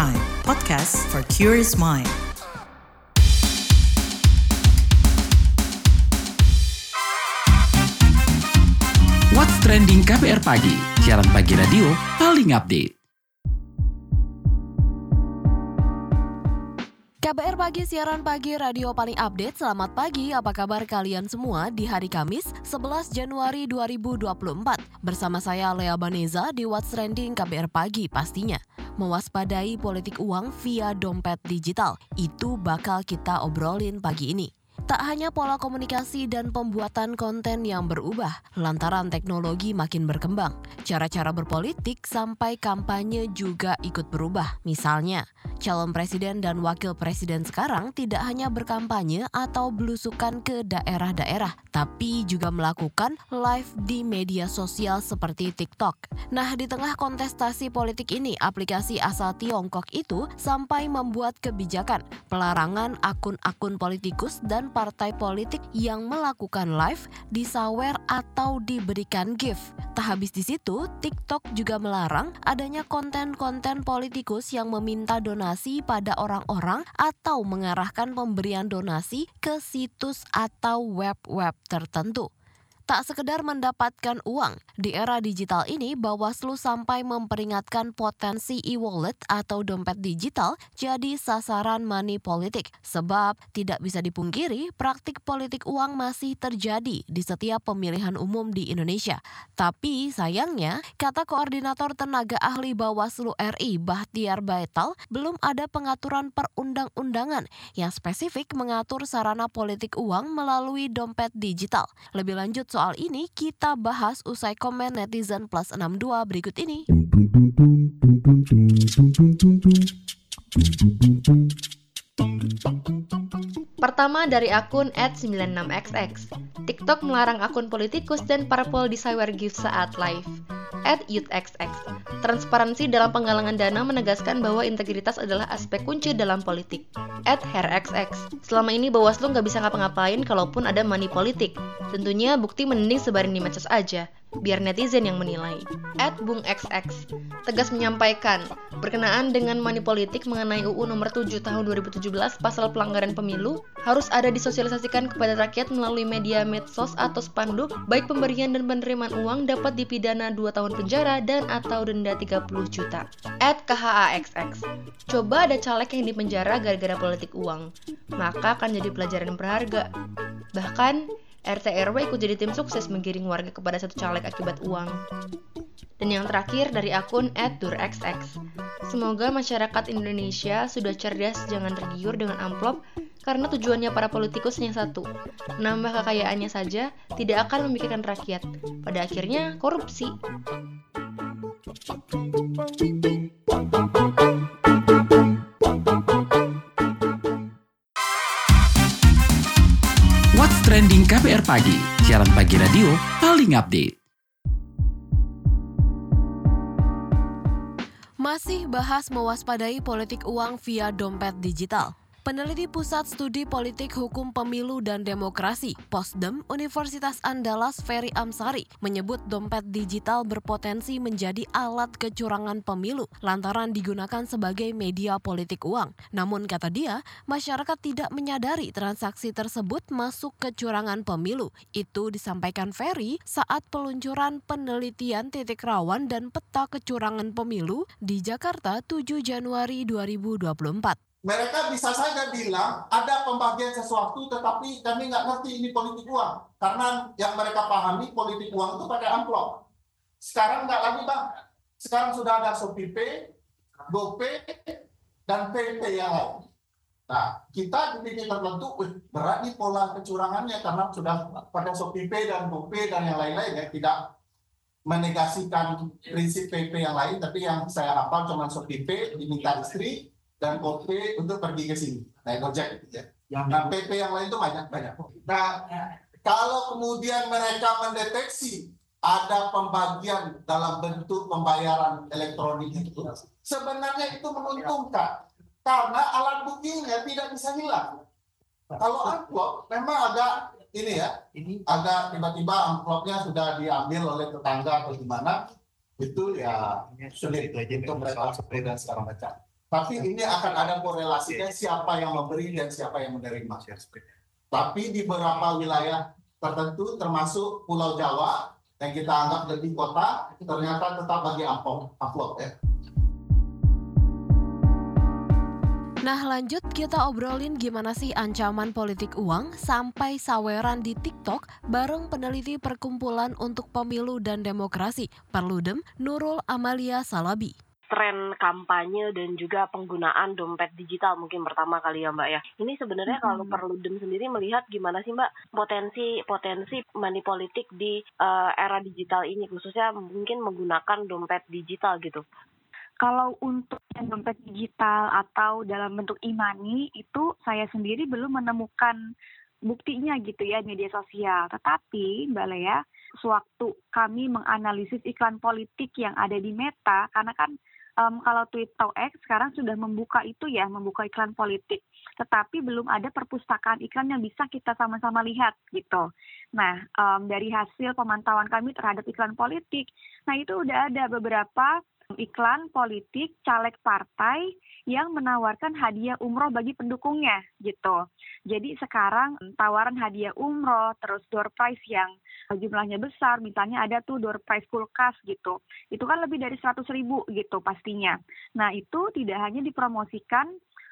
Prime, podcast for curious mind. What's Trending KBR Pagi, siaran pagi radio paling update. KBR Pagi, siaran pagi radio paling update. Selamat pagi, apa kabar kalian semua di hari Kamis 11 Januari 2024. Bersama saya Lea Baneza di What's Trending KBR Pagi pastinya. Mewaspadai politik uang via dompet digital, itu bakal kita obrolin pagi ini. Tak hanya pola komunikasi dan pembuatan konten yang berubah lantaran teknologi makin berkembang, cara-cara berpolitik sampai kampanye juga ikut berubah. Misalnya, calon presiden dan wakil presiden sekarang tidak hanya berkampanye atau belusukan ke daerah-daerah, tapi juga melakukan live di media sosial seperti TikTok. Nah, di tengah kontestasi politik ini, aplikasi asal Tiongkok itu sampai membuat kebijakan pelarangan akun-akun politikus dan partai politik yang melakukan live disawer atau diberikan gift. Tak habis di situ, TikTok juga melarang adanya konten-konten politikus yang meminta donasi pada orang-orang atau mengarahkan pemberian donasi ke situs atau web-web tertentu. Tak sekedar mendapatkan uang, di era digital ini Bawaslu sampai memperingatkan potensi e-wallet atau dompet digital jadi sasaran money politik. Sebab tidak bisa dipungkiri praktik politik uang masih terjadi di setiap pemilihan umum di Indonesia. Tapi sayangnya, kata Koordinator Tenaga Ahli Bawaslu RI Bahtiar Baital, belum ada pengaturan perundang-undangan yang spesifik mengatur sarana politik uang melalui dompet digital. Lebih lanjut soal ini kita bahas usai komen netizen plus 62 berikut ini. Pertama dari akun @96xx. TikTok melarang akun politikus dan parpol di cyber gift saat live. @youthxx. Transparansi dalam penggalangan dana menegaskan bahwa integritas adalah aspek kunci dalam politik. @herxx. Selama ini Bawaslu nggak bisa ngapa-ngapain kalaupun ada money politik. Tentunya bukti mending sebarin di medsos aja biar netizen yang menilai. At Bung XX tegas menyampaikan berkenaan dengan money politik mengenai UU nomor 7 tahun 2017 pasal pelanggaran pemilu harus ada disosialisasikan kepada rakyat melalui media medsos atau spanduk baik pemberian dan penerimaan uang dapat dipidana 2 tahun penjara dan atau denda 30 juta. At KHAXX Coba ada caleg yang dipenjara gara-gara politik uang, maka akan jadi pelajaran berharga. Bahkan RT RW ikut jadi tim sukses menggiring warga kepada satu caleg akibat uang. Dan yang terakhir dari akun @durxx. Semoga masyarakat Indonesia sudah cerdas jangan tergiur dengan amplop karena tujuannya para politikus yang satu, menambah kekayaannya saja, tidak akan memikirkan rakyat. Pada akhirnya korupsi. Trending KBR Pagi, siaran pagi radio paling update. Masih bahas mewaspadai politik uang via dompet digital. Peneliti Pusat Studi Politik Hukum Pemilu dan Demokrasi, Posdem Universitas Andalas Ferry Amsari, menyebut dompet digital berpotensi menjadi alat kecurangan pemilu lantaran digunakan sebagai media politik uang. Namun kata dia, masyarakat tidak menyadari transaksi tersebut masuk kecurangan pemilu. Itu disampaikan Ferry saat peluncuran penelitian titik rawan dan peta kecurangan pemilu di Jakarta 7 Januari 2024 mereka bisa saja bilang ada pembagian sesuatu tetapi kami nggak ngerti ini politik uang. Karena yang mereka pahami politik uang itu pakai amplop. Sekarang nggak lagi bang. Sekarang sudah ada SOPP, GoPay, dan PP yang lain. Nah kita di titik tertentu berat nih pola kecurangannya karena sudah pakai SOPP dan GoPay dan yang lain-lain ya. Tidak menegasikan prinsip PP yang lain tapi yang saya hafal cuma SOPP diminta istri dan OP untuk pergi ke sini. Naik ojek gitu ya. Yang nah PP yang lain itu banyak banyak. Nah kalau kemudian mereka mendeteksi ada pembagian dalam bentuk pembayaran elektronik itu, sebenarnya itu menguntungkan. Karena alat buktinya tidak bisa hilang. Kalau amplop memang agak ini ya, ini. agak tiba-tiba amplopnya sudah diambil oleh tetangga atau gimana, itu ya sulit. Untuk mereka dan segala macam. Tapi ini akan ada korelasinya siapa yang memberi dan siapa yang menerima. Tapi di beberapa wilayah tertentu termasuk Pulau Jawa yang kita anggap lebih kota ternyata tetap bagi amplop, amplop ya. Nah lanjut kita obrolin gimana sih ancaman politik uang sampai saweran di TikTok bareng peneliti Perkumpulan untuk Pemilu dan Demokrasi Perludem Nurul Amalia Salabi tren kampanye dan juga penggunaan dompet digital mungkin pertama kali ya Mbak ya. Ini sebenarnya hmm. kalau Perludem sendiri melihat gimana sih Mbak potensi potensi money politik di uh, era digital ini khususnya mungkin menggunakan dompet digital gitu. Kalau untuk dompet digital atau dalam bentuk e-money itu saya sendiri belum menemukan buktinya gitu ya media sosial. Tetapi Mbak Lea, sewaktu kami menganalisis iklan politik yang ada di Meta, karena kan um, kalau X sekarang sudah membuka itu ya, membuka iklan politik. Tetapi belum ada perpustakaan iklan yang bisa kita sama-sama lihat gitu. Nah, um, dari hasil pemantauan kami terhadap iklan politik, nah itu udah ada beberapa iklan politik caleg partai yang menawarkan hadiah umroh bagi pendukungnya gitu. Jadi sekarang tawaran hadiah umroh terus door prize yang jumlahnya besar, misalnya ada tuh door prize kulkas gitu. Itu kan lebih dari 100 ribu gitu pastinya. Nah itu tidak hanya dipromosikan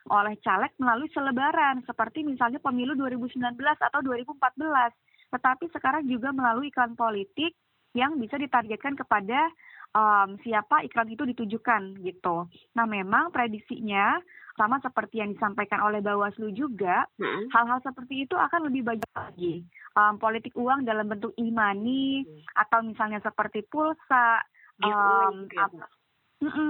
oleh caleg melalui selebaran seperti misalnya pemilu 2019 atau 2014, tetapi sekarang juga melalui iklan politik yang bisa ditargetkan kepada um, siapa iklan itu ditujukan gitu. Nah memang prediksinya sama seperti yang disampaikan oleh Bawaslu juga, hmm. hal-hal seperti itu akan lebih banyak lagi. Um, politik uang dalam bentuk e-money hmm. atau misalnya seperti pulsa, um, atau,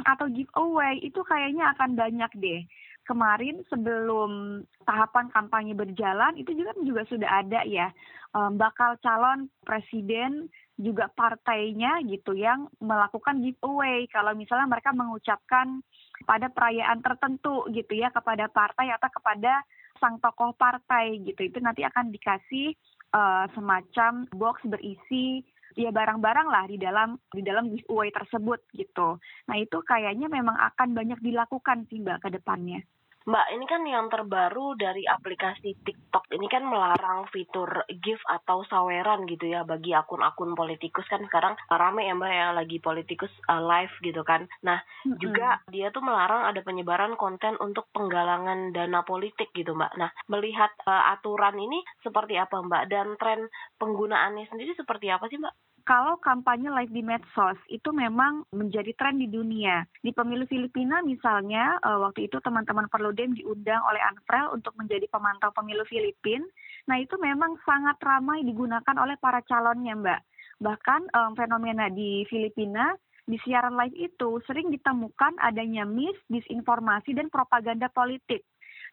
atau giveaway itu kayaknya akan banyak deh. Kemarin sebelum tahapan kampanye berjalan itu juga juga sudah ada ya um, bakal calon presiden juga partainya gitu yang melakukan giveaway kalau misalnya mereka mengucapkan pada perayaan tertentu gitu ya kepada partai atau kepada sang tokoh partai gitu itu nanti akan dikasih uh, semacam box berisi ya barang-barang lah di dalam di dalam giveaway tersebut gitu. Nah itu kayaknya memang akan banyak dilakukan sih mbak ke depannya. Mbak, ini kan yang terbaru dari aplikasi TikTok ini kan melarang fitur gift atau saweran gitu ya bagi akun-akun politikus kan sekarang rame ya Mbak ya lagi politikus uh, live gitu kan. Nah, mm-hmm. juga dia tuh melarang ada penyebaran konten untuk penggalangan dana politik gitu Mbak. Nah, melihat uh, aturan ini seperti apa Mbak dan tren penggunaannya sendiri seperti apa sih Mbak? Kalau kampanye live di medsos itu memang menjadi tren di dunia. Di pemilu Filipina misalnya, uh, waktu itu teman-teman Perludem diundang oleh Anfrel untuk menjadi pemantau pemilu Filipin. Nah itu memang sangat ramai digunakan oleh para calonnya Mbak. Bahkan um, fenomena di Filipina di siaran live itu sering ditemukan adanya mis, disinformasi, dan propaganda politik.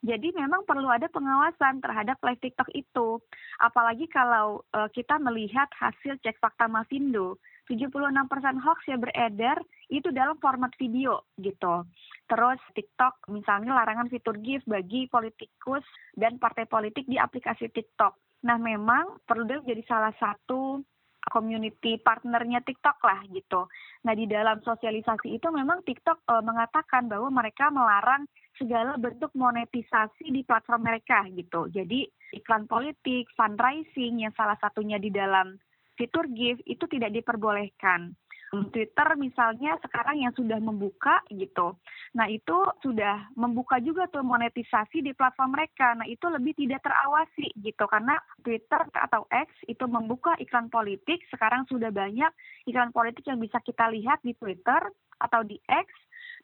Jadi memang perlu ada pengawasan terhadap live TikTok itu. Apalagi kalau uh, kita melihat hasil cek fakta Mavindo, 76% hoax yang beredar itu dalam format video gitu. Terus TikTok misalnya larangan fitur GIF bagi politikus dan partai politik di aplikasi TikTok. Nah memang perlu jadi salah satu community partnernya TikTok lah gitu. Nah di dalam sosialisasi itu memang TikTok uh, mengatakan bahwa mereka melarang segala bentuk monetisasi di platform mereka gitu. Jadi iklan politik, fundraising yang salah satunya di dalam fitur gift itu tidak diperbolehkan. Twitter misalnya sekarang yang sudah membuka gitu. Nah itu sudah membuka juga tuh monetisasi di platform mereka. Nah itu lebih tidak terawasi gitu karena Twitter atau X itu membuka iklan politik. Sekarang sudah banyak iklan politik yang bisa kita lihat di Twitter atau di X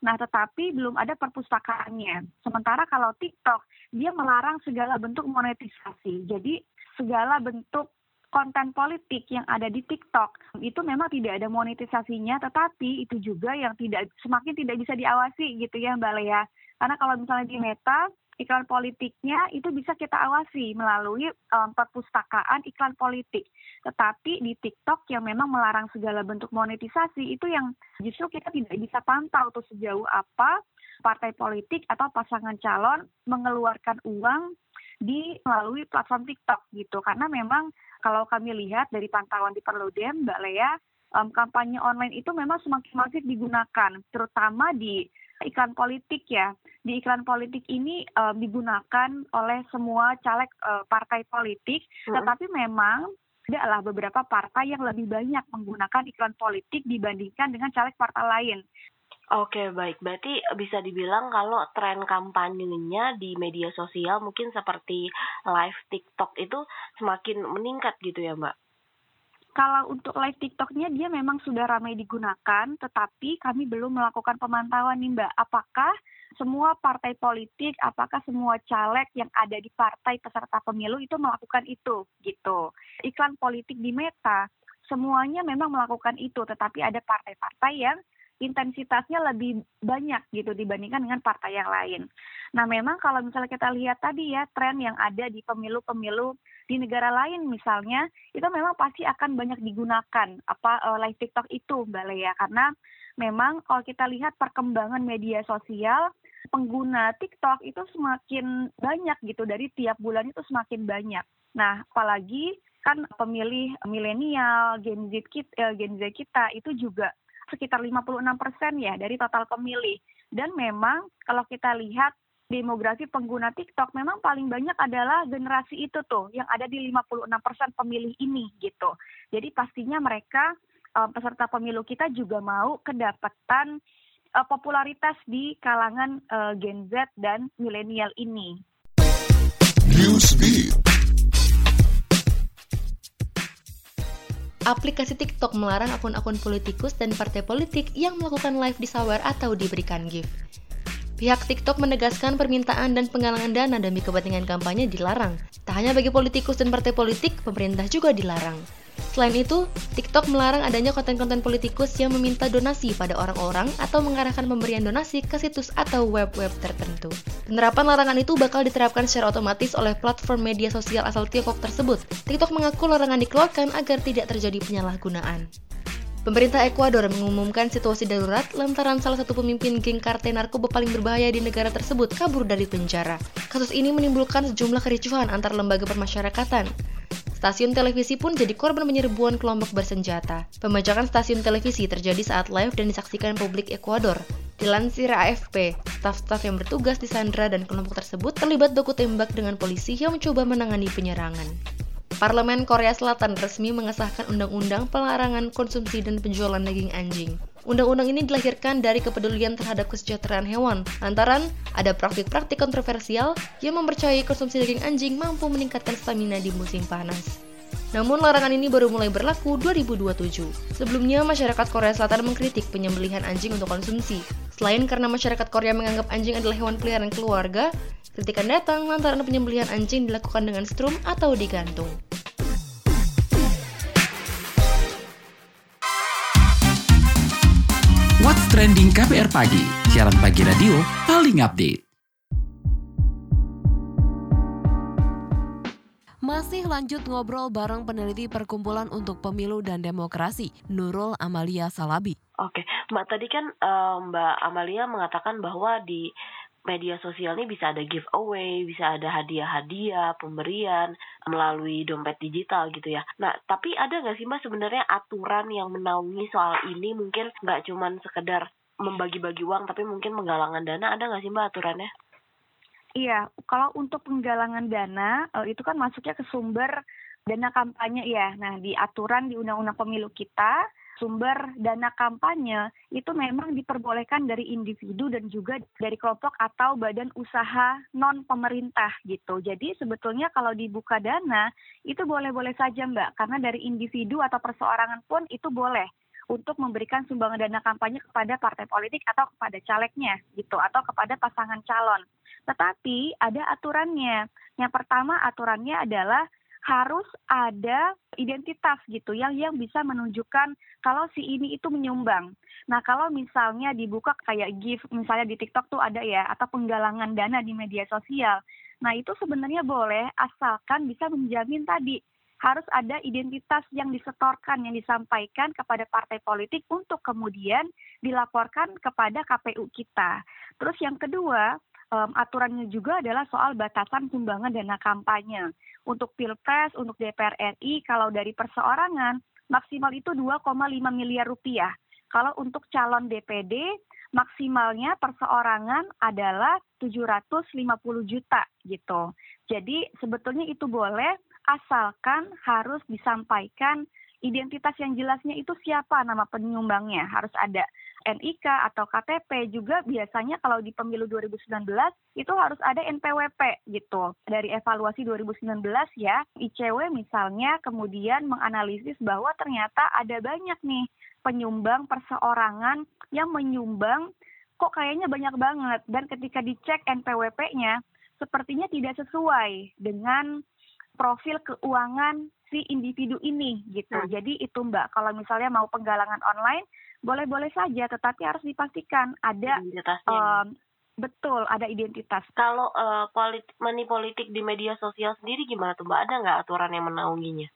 Nah, tetapi belum ada perpustakaannya. Sementara kalau TikTok, dia melarang segala bentuk monetisasi. Jadi, segala bentuk konten politik yang ada di TikTok itu memang tidak ada monetisasinya, tetapi itu juga yang tidak semakin tidak bisa diawasi gitu ya Mbak Lea. Karena kalau misalnya di Meta iklan politiknya itu bisa kita awasi melalui um, perpustakaan iklan politik. Tetapi di TikTok yang memang melarang segala bentuk monetisasi itu yang justru kita tidak bisa pantau tuh sejauh apa partai politik atau pasangan calon mengeluarkan uang di melalui platform TikTok gitu. Karena memang kalau kami lihat dari pantauan di Perludem, Mbak Lea, um, kampanye online itu memang semakin masif digunakan, terutama di iklan politik ya. Di iklan politik ini um, digunakan oleh semua caleg uh, partai politik, hmm. tetapi memang adalah beberapa partai yang lebih banyak menggunakan iklan politik dibandingkan dengan caleg partai lain. Oke, baik. Berarti bisa dibilang kalau tren kampanyenya di media sosial mungkin seperti live TikTok itu semakin meningkat gitu ya, Mbak? Kalau untuk live TikToknya dia memang sudah ramai digunakan, tetapi kami belum melakukan pemantauan nih Mbak. Apakah semua partai politik, apakah semua caleg yang ada di partai peserta pemilu itu melakukan itu gitu. Iklan politik di Meta semuanya memang melakukan itu, tetapi ada partai-partai yang intensitasnya lebih banyak gitu dibandingkan dengan partai yang lain. Nah, memang kalau misalnya kita lihat tadi ya tren yang ada di pemilu-pemilu di negara lain misalnya, itu memang pasti akan banyak digunakan apa uh, live TikTok itu, Mbak Lea, karena memang kalau kita lihat perkembangan media sosial pengguna TikTok itu semakin banyak gitu dari tiap bulan itu semakin banyak. Nah, apalagi kan pemilih milenial, Gen Z kita, eh, Gen Z kita itu juga sekitar 56 persen ya dari total pemilih. Dan memang kalau kita lihat demografi pengguna TikTok memang paling banyak adalah generasi itu tuh yang ada di 56 persen pemilih ini gitu. Jadi pastinya mereka uh, peserta pemilu kita juga mau kedapatan uh, popularitas di kalangan uh, Gen Z dan milenial ini. Aplikasi TikTok melarang akun-akun politikus dan partai politik yang melakukan live di sawer atau diberikan gift. Pihak TikTok menegaskan permintaan dan penggalangan dana demi kepentingan kampanye dilarang. Tak hanya bagi politikus dan partai politik, pemerintah juga dilarang. Selain itu, TikTok melarang adanya konten-konten politikus yang meminta donasi pada orang-orang atau mengarahkan pemberian donasi ke situs atau web-web tertentu. Penerapan larangan itu bakal diterapkan secara otomatis oleh platform media sosial asal Tiongkok tersebut. TikTok mengaku larangan dikeluarkan agar tidak terjadi penyalahgunaan. Pemerintah Ekuador mengumumkan situasi darurat lantaran salah satu pemimpin geng kartel narkoba paling berbahaya di negara tersebut kabur dari penjara. Kasus ini menimbulkan sejumlah kericuhan antar lembaga permasyarakatan. Stasiun televisi pun jadi korban penyerbuan kelompok bersenjata. Pembajakan stasiun televisi terjadi saat live dan disaksikan publik Ekuador. Dilansir AFP, staf-staf yang bertugas di Sandra dan kelompok tersebut terlibat baku tembak dengan polisi yang mencoba menangani penyerangan. Parlemen Korea Selatan resmi mengesahkan undang-undang pelarangan konsumsi dan penjualan daging anjing. Undang-undang ini dilahirkan dari kepedulian terhadap kesejahteraan hewan, lantaran ada praktik-praktik kontroversial yang mempercayai konsumsi daging anjing mampu meningkatkan stamina di musim panas. Namun larangan ini baru mulai berlaku 2027. Sebelumnya, masyarakat Korea Selatan mengkritik penyembelihan anjing untuk konsumsi. Selain karena masyarakat Korea menganggap anjing adalah hewan peliharaan keluarga, kritikan datang lantaran penyembelihan anjing dilakukan dengan strum atau digantung. What's Trending KPR Pagi, siaran pagi radio paling update. Masih lanjut ngobrol bareng peneliti Perkumpulan untuk Pemilu dan Demokrasi, Nurul Amalia Salabi. Oke, Mbak tadi kan uh, Mbak Amalia mengatakan bahwa di media sosial ini bisa ada giveaway, bisa ada hadiah-hadiah, pemberian melalui dompet digital gitu ya. Nah, tapi ada nggak sih mbak sebenarnya aturan yang menaungi soal ini mungkin nggak cuman sekedar membagi-bagi uang, tapi mungkin penggalangan dana ada nggak sih mbak aturannya? Iya, kalau untuk penggalangan dana eh, itu kan masuknya ke sumber dana kampanye ya. Nah, di aturan di Undang-Undang Pemilu kita sumber dana kampanye itu memang diperbolehkan dari individu dan juga dari kelompok atau badan usaha non pemerintah gitu. Jadi sebetulnya kalau dibuka dana itu boleh-boleh saja Mbak karena dari individu atau perseorangan pun itu boleh untuk memberikan sumbangan dana kampanye kepada partai politik atau kepada calegnya gitu atau kepada pasangan calon. Tetapi ada aturannya. Yang pertama aturannya adalah harus ada identitas gitu yang yang bisa menunjukkan kalau si ini itu menyumbang. Nah, kalau misalnya dibuka kayak gift misalnya di TikTok tuh ada ya atau penggalangan dana di media sosial. Nah, itu sebenarnya boleh asalkan bisa menjamin tadi harus ada identitas yang disetorkan yang disampaikan kepada partai politik untuk kemudian dilaporkan kepada KPU kita. Terus yang kedua, aturannya juga adalah soal batasan sumbangan dana kampanye untuk pilpres, untuk DPR RI, kalau dari perseorangan maksimal itu 2,5 miliar rupiah. Kalau untuk calon DPD maksimalnya perseorangan adalah 750 juta gitu. Jadi sebetulnya itu boleh asalkan harus disampaikan identitas yang jelasnya itu siapa? Nama penyumbangnya. Harus ada NIK atau KTP juga biasanya kalau di pemilu 2019 itu harus ada NPWP gitu. Dari evaluasi 2019 ya, ICW misalnya kemudian menganalisis bahwa ternyata ada banyak nih penyumbang perseorangan yang menyumbang kok kayaknya banyak banget. Dan ketika dicek NPWP-nya sepertinya tidak sesuai dengan profil keuangan si individu ini gitu. Hmm. Jadi itu Mbak, kalau misalnya mau penggalangan online boleh-boleh saja tetapi harus dipastikan ada um, betul ada identitas. Kalau uh, polit money politik di media sosial sendiri gimana tuh Mbak? Ada nggak aturan yang menaunginya?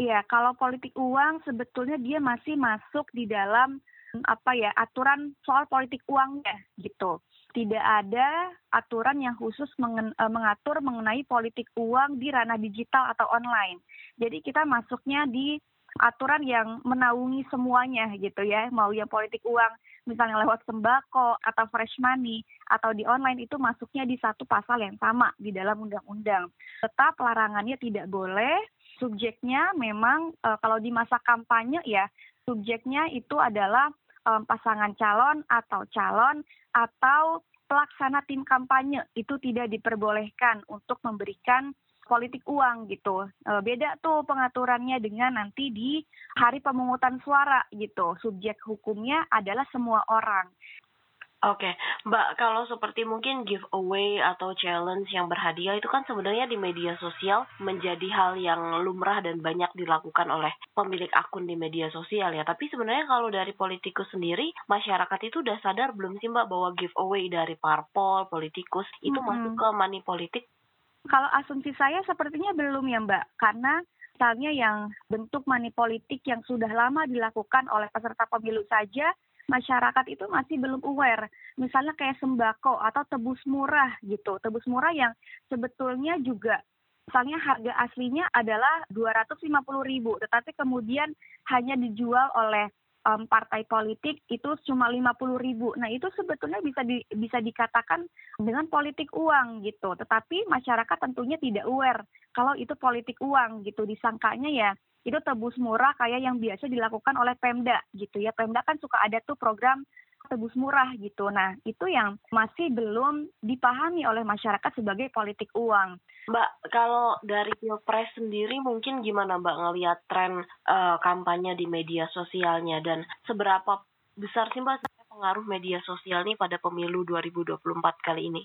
Iya, kalau politik uang sebetulnya dia masih masuk di dalam apa ya aturan soal politik uangnya gitu. Tidak ada aturan yang khusus uh, mengatur mengenai politik uang di ranah digital atau online. Jadi kita masuknya di aturan yang menaungi semuanya gitu ya, mau yang politik uang misalnya lewat sembako atau fresh money atau di online itu masuknya di satu pasal yang sama di dalam undang-undang. Tetap larangannya tidak boleh, subjeknya memang e, kalau di masa kampanye ya subjeknya itu adalah um, pasangan calon atau calon atau pelaksana tim kampanye itu tidak diperbolehkan untuk memberikan politik uang gitu. E, beda tuh pengaturannya dengan nanti di hari pemungutan suara gitu. Subjek hukumnya adalah semua orang. Oke, Mbak, kalau seperti mungkin giveaway atau challenge yang berhadiah itu kan sebenarnya di media sosial menjadi hal yang lumrah dan banyak dilakukan oleh pemilik akun di media sosial ya. Tapi sebenarnya kalau dari politikus sendiri, masyarakat itu udah sadar belum sih Mbak bahwa giveaway dari parpol, politikus itu mm -hmm. masuk ke money politik? Kalau asumsi saya sepertinya belum ya Mbak, karena misalnya yang bentuk money politik yang sudah lama dilakukan oleh peserta pemilu saja masyarakat itu masih belum aware. Misalnya kayak sembako atau tebus murah gitu. Tebus murah yang sebetulnya juga misalnya harga aslinya adalah 250 ribu, tetapi kemudian hanya dijual oleh um, partai politik itu cuma 50 ribu. Nah itu sebetulnya bisa di, bisa dikatakan dengan politik uang gitu. Tetapi masyarakat tentunya tidak aware kalau itu politik uang gitu. Disangkanya ya itu tebus murah kayak yang biasa dilakukan oleh Pemda gitu ya. Pemda kan suka ada tuh program tebus murah gitu. Nah, itu yang masih belum dipahami oleh masyarakat sebagai politik uang. Mbak, kalau dari Pilpres sendiri mungkin gimana Mbak ngelihat tren uh, kampanye di media sosialnya dan seberapa besar sih Mbak pengaruh media sosial ini pada pemilu 2024 kali ini?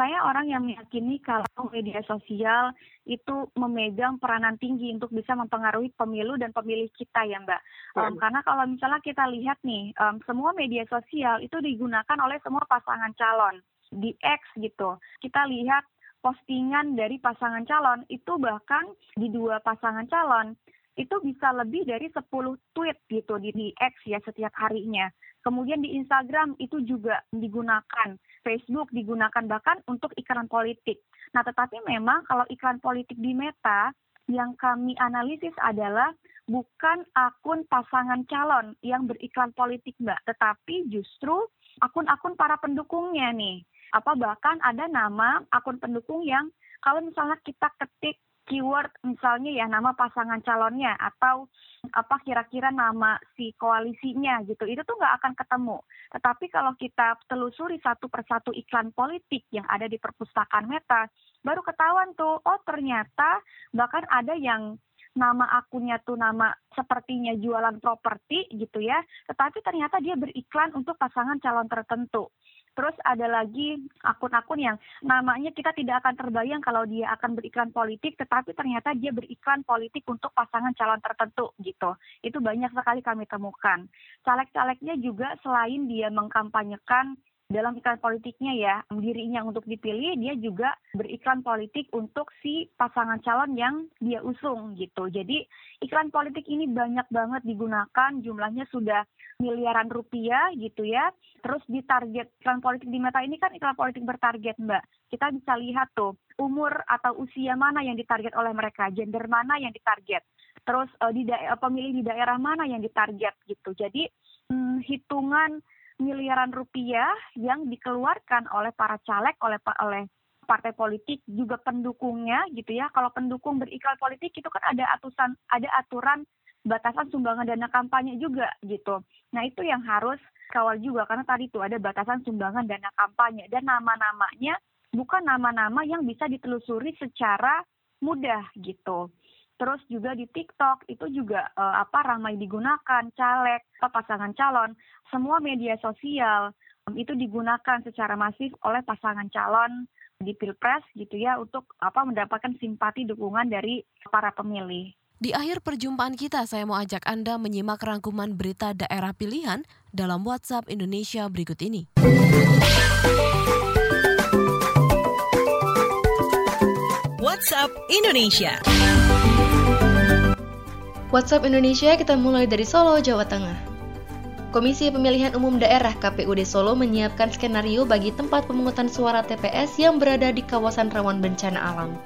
Saya orang yang meyakini kalau media sosial itu memegang peranan tinggi untuk bisa mempengaruhi pemilu dan pemilih kita ya Mbak. Um, karena kalau misalnya kita lihat nih, um, semua media sosial itu digunakan oleh semua pasangan calon di X gitu. Kita lihat postingan dari pasangan calon itu bahkan di dua pasangan calon itu bisa lebih dari 10 tweet gitu di, di X ya setiap harinya. Kemudian di Instagram itu juga digunakan, Facebook digunakan bahkan untuk iklan politik. Nah, tetapi memang kalau iklan politik di Meta yang kami analisis adalah bukan akun pasangan calon yang beriklan politik, Mbak, tetapi justru akun-akun para pendukungnya nih. Apa bahkan ada nama akun pendukung yang kalau misalnya kita ketik keyword misalnya ya nama pasangan calonnya atau apa kira-kira nama si koalisinya gitu. Itu tuh nggak akan ketemu. Tetapi kalau kita telusuri satu persatu iklan politik yang ada di perpustakaan Meta baru ketahuan tuh oh ternyata bahkan ada yang nama akunnya tuh nama sepertinya jualan properti gitu ya. Tetapi ternyata dia beriklan untuk pasangan calon tertentu Terus ada lagi akun-akun yang namanya kita tidak akan terbayang kalau dia akan beriklan politik, tetapi ternyata dia beriklan politik untuk pasangan calon tertentu gitu. Itu banyak sekali kami temukan. Caleg-calegnya juga selain dia mengkampanyekan dalam iklan politiknya ya dirinya untuk dipilih dia juga beriklan politik untuk si pasangan calon yang dia usung gitu. Jadi iklan politik ini banyak banget digunakan jumlahnya sudah miliaran rupiah gitu ya. Terus di target iklan politik di Meta ini kan iklan politik bertarget mbak. Kita bisa lihat tuh umur atau usia mana yang ditarget oleh mereka gender mana yang ditarget. Terus uh, di daerah pemilih di daerah mana yang ditarget gitu. Jadi hmm, hitungan miliaran rupiah yang dikeluarkan oleh para caleg oleh oleh partai politik juga pendukungnya gitu ya. Kalau pendukung beriklan politik itu kan ada aturan ada aturan batasan sumbangan dana kampanye juga gitu. Nah, itu yang harus kawal juga karena tadi itu ada batasan sumbangan dana kampanye dan nama-namanya bukan nama-nama yang bisa ditelusuri secara mudah gitu. Terus juga di TikTok itu juga uh, apa ramai digunakan caleg, pasangan calon, semua media sosial um, itu digunakan secara masif oleh pasangan calon di Pilpres gitu ya untuk apa mendapatkan simpati dukungan dari para pemilih. Di akhir perjumpaan kita, saya mau ajak Anda menyimak rangkuman berita daerah pilihan dalam WhatsApp Indonesia berikut ini. WhatsApp Indonesia. WhatsApp Indonesia kita mulai dari Solo, Jawa Tengah. Komisi Pemilihan Umum Daerah KPUD Solo menyiapkan skenario bagi tempat pemungutan suara TPS yang berada di kawasan rawan bencana alam.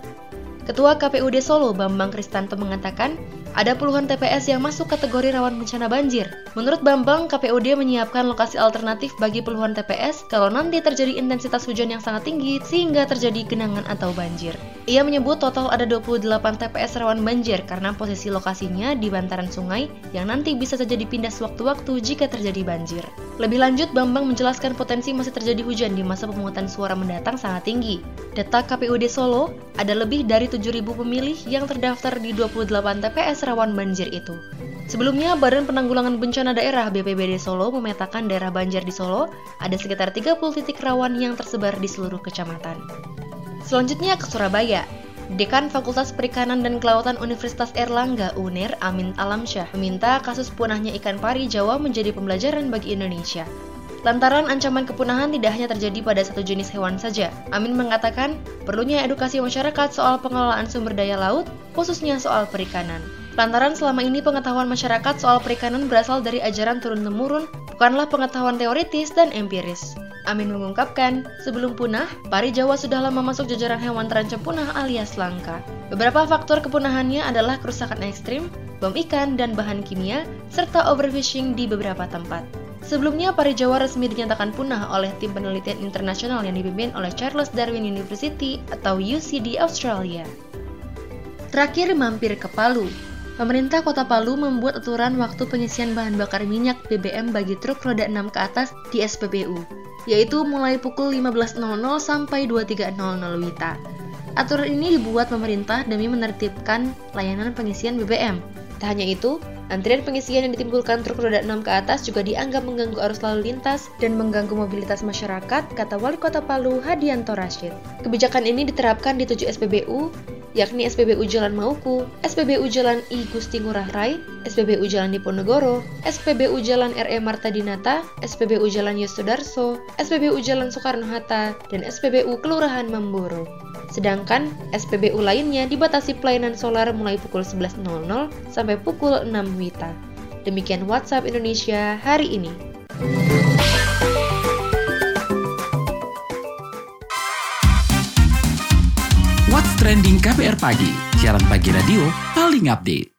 Ketua KPUD Solo Bambang Kristanto mengatakan, ada puluhan TPS yang masuk kategori rawan bencana banjir. Menurut Bambang, KPUD menyiapkan lokasi alternatif bagi puluhan TPS kalau nanti terjadi intensitas hujan yang sangat tinggi sehingga terjadi genangan atau banjir. Ia menyebut total ada 28 TPS rawan banjir karena posisi lokasinya di bantaran sungai yang nanti bisa saja dipindah sewaktu-waktu jika terjadi banjir. Lebih lanjut, Bambang menjelaskan potensi masih terjadi hujan di masa pemungutan suara mendatang sangat tinggi. Data KPUD Solo, ada lebih dari 7.000 pemilih yang terdaftar di 28 TPS rawan banjir itu. Sebelumnya, Badan Penanggulangan Bencana Daerah BPBD Solo memetakan daerah banjir di Solo ada sekitar 30 titik rawan yang tersebar di seluruh kecamatan. Selanjutnya ke Surabaya. Dekan Fakultas Perikanan dan Kelautan Universitas Erlangga UNER Amin Alamsyah meminta kasus punahnya ikan pari Jawa menjadi pembelajaran bagi Indonesia. Lantaran ancaman kepunahan tidak hanya terjadi pada satu jenis hewan saja. Amin mengatakan, perlunya edukasi masyarakat soal pengelolaan sumber daya laut, khususnya soal perikanan. Lantaran selama ini pengetahuan masyarakat soal perikanan berasal dari ajaran turun-temurun, bukanlah pengetahuan teoritis dan empiris. Amin mengungkapkan, sebelum punah, pari Jawa sudah lama masuk jajaran hewan terancam punah alias langka. Beberapa faktor kepunahannya adalah kerusakan ekstrim, bom ikan dan bahan kimia, serta overfishing di beberapa tempat. Sebelumnya, pari Jawa resmi dinyatakan punah oleh tim penelitian internasional yang dipimpin oleh Charles Darwin University atau UCD Australia. Terakhir mampir ke Palu. Pemerintah Kota Palu membuat aturan waktu pengisian bahan bakar minyak BBM bagi truk roda 6 ke atas di SPBU, yaitu mulai pukul 15.00 sampai 23.00 WITA. Aturan ini dibuat pemerintah demi menertibkan layanan pengisian BBM. Tak hanya itu, antrian pengisian yang ditimbulkan truk roda 6 ke atas juga dianggap mengganggu arus lalu lintas dan mengganggu mobilitas masyarakat, kata Wali Kota Palu Hadianto Rashid. Kebijakan ini diterapkan di 7 SPBU yakni SPBU Jalan Mauku, SPBU Jalan I Gusti Ngurah Rai, SPBU Jalan Diponegoro, SPBU Jalan RE Marta Dinata, SPBU Jalan Yosudarso, SPBU Jalan Soekarno-Hatta, dan SPBU Kelurahan Mamboro. Sedangkan SPBU lainnya dibatasi pelayanan solar mulai pukul 11.00 sampai pukul 6 WITA. Demikian WhatsApp Indonesia hari ini. Trending KPR Pagi, siaran pagi radio paling update.